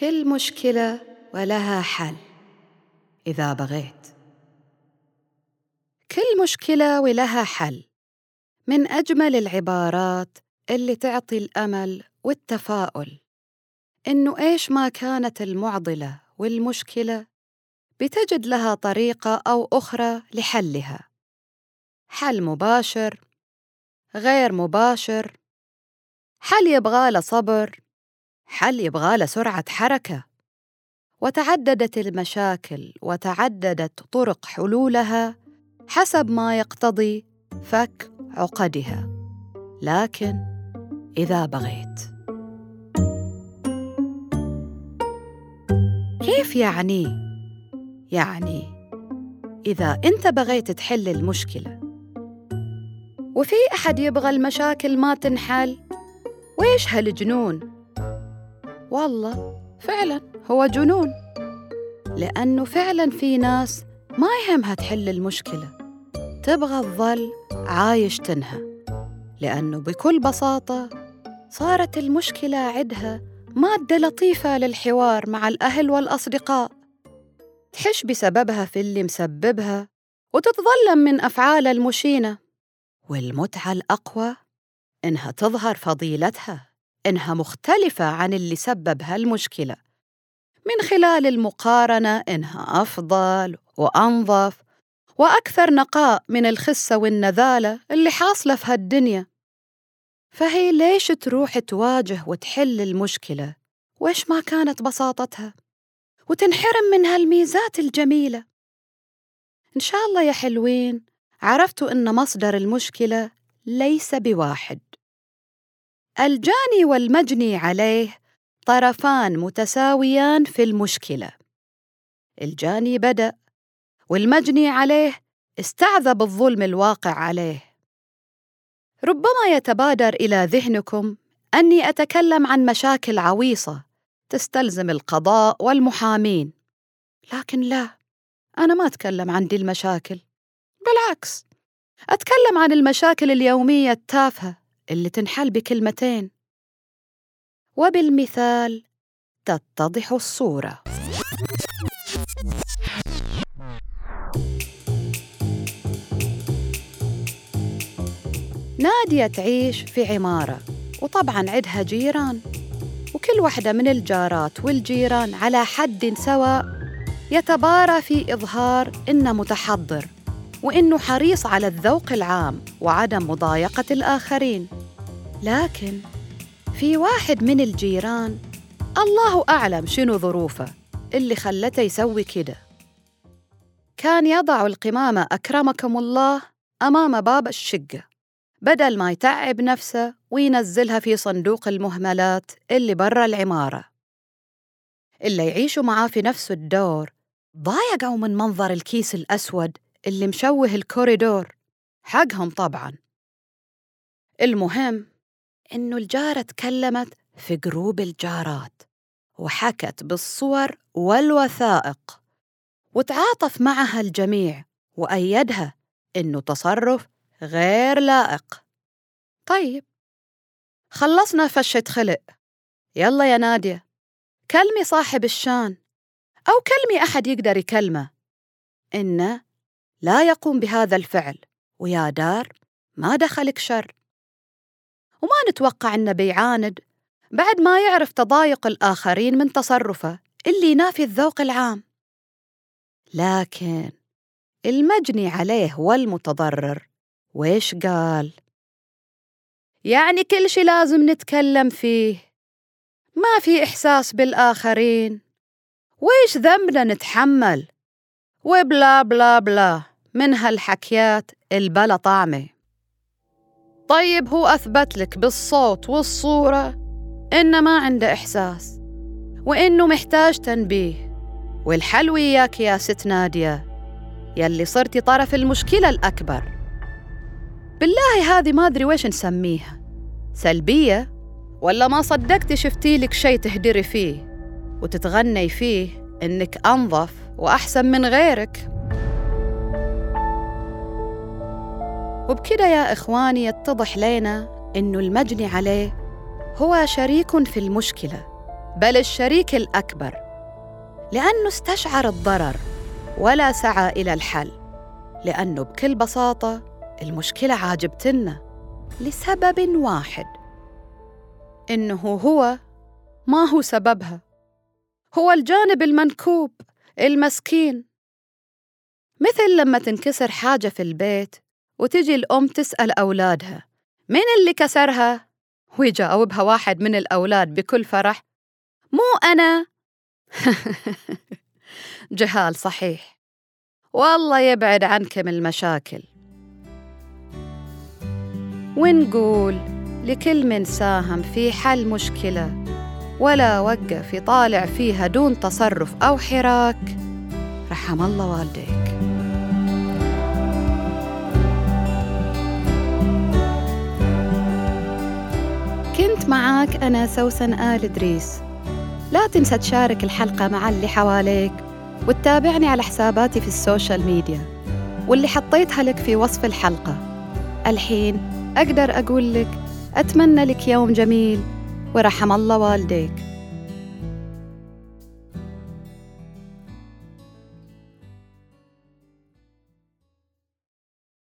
كل مشكلة ولها حل. إذا بغيت. كل مشكلة ولها حل. من أجمل العبارات اللي تعطي الأمل والتفاؤل. إنه إيش ما كانت المعضلة والمشكلة بتجد لها طريقة أو أخرى لحلها. حل مباشر غير مباشر حل يبغى صبر. حل يبغى سرعة حركة؟ وتعددت المشاكل وتعددت طرق حلولها حسب ما يقتضي فك عقدها. لكن إذا بغيت. كيف يعني؟ يعني إذا أنت بغيت تحل المشكلة. وفي أحد يبغى المشاكل ما تنحل؟ ويش هالجنون؟ والله فعلا هو جنون. لأنه فعلا في ناس ما يهمها تحل المشكلة. تبغى تظل عايش تنهى. لأنه بكل بساطة صارت المشكلة عدها مادة لطيفة للحوار مع الأهل والأصدقاء. تحش بسببها في اللي مسببها وتتظلم من أفعال المشينة. والمتعة الأقوى إنها تظهر فضيلتها. إنها مختلفة عن اللي سبب هالمشكلة. من خلال المقارنة إنها أفضل وأنظف وأكثر نقاء من الخسة والنذالة اللي حاصلة في هالدنيا. فهي ليش تروح تواجه وتحل المشكلة؟ وإيش ما كانت بساطتها؟ وتنحرم من هالميزات الجميلة. إن شاء الله يا حلوين عرفتوا إن مصدر المشكلة ليس بواحد. الجاني والمجني عليه طرفان متساويان في المشكلة. الجاني بدأ والمجني عليه استعذب الظلم الواقع عليه. ربما يتبادر إلى ذهنكم أني أتكلم عن مشاكل عويصة تستلزم القضاء والمحامين. لكن لا أنا ما أتكلم عن دي المشاكل. بالعكس أتكلم عن المشاكل اليومية التافهة اللي تنحل بكلمتين. وبالمثال تتضح الصورة. نادية تعيش في عمارة وطبعا عدها جيران. وكل واحدة من الجارات والجيران على حد سواء يتبارى في إظهار إنه متحضر. وإنه حريص على الذوق العام وعدم مضايقة الآخرين. لكن في واحد من الجيران الله أعلم شنو ظروفه اللي خلته يسوي كده. كان يضع القمامة أكرمكم الله أمام باب الشقة بدل ما يتعب نفسه وينزلها في صندوق المهملات اللي برا العمارة. اللي يعيشوا معاه في نفس الدور ضايقوا من منظر الكيس الأسود اللي مشوه الكوريدور حقهم طبعا. المهم إنه الجارة تكلمت في group الجارات وحكت بالصور والوثائق وتعاطف معها الجميع وأيدها إنه تصرف غير لائق. طيب خلصنا فشة خلق. يلا يا نادية كلمي صاحب الشان أو كلمي أحد يقدر يكلمه. إنه لا يقوم بهذا الفعل ويا دار ما دخلك شر. وما نتوقع إنه بيعاند بعد ما يعرف تضايق الآخرين من تصرفه اللي ينافي الذوق العام. لكن المجني عليه والمتضرر ويش قال؟ يعني كل شي لازم نتكلم فيه. ما في إحساس بالآخرين. ويش ذنبنا نتحمل؟ وبلا بلا بلا من هالحكيات البلا طعمة. طيب هو أثبت لك بالصوت والصورة إنه ما عنده إحساس وإنه محتاج تنبيه. والحل وياك يا ست نادية يلي صرتي طرف المشكلة الأكبر. بالله هذه ما أدري ويش نسميها سلبية ولا ما صدقتي شفتي لك شي تهدري فيه وتتغني فيه إنك أنظف؟ وأحسن من غيرك. وبكده يا إخواني يتضح لنا إنه المجني عليه هو شريك في المشكلة بل الشريك الأكبر لأنه استشعر الضرر ولا سعى إلى الحل لأنه بكل بساطة المشكلة عاجبتنا لسبب واحد إنه هو ما هو سببها هو الجانب المنكوب. المسكين. مثل لما تنكسر حاجة في البيت وتجي الأم تسأل أولادها مين اللي كسرها؟ ويجاوبها واحد من الأولاد بكل فرح مو أنا. جهال صحيح. والله يبعد عنكم المشاكل. ونقول لكل من ساهم في حل مشكلة. ولا وقف يطالع فيها دون تصرف أو حراك. رحم الله والديك. كنت معاك أنا سوسن آل إدريس. لا تنسى تشارك الحلقة مع اللي حواليك وتتابعني على حساباتي في ال social media واللي حطيتها لك في وصف الحلقة. الحين أقدر أقول لك أتمنى لك يوم جميل ورحم الله والديك.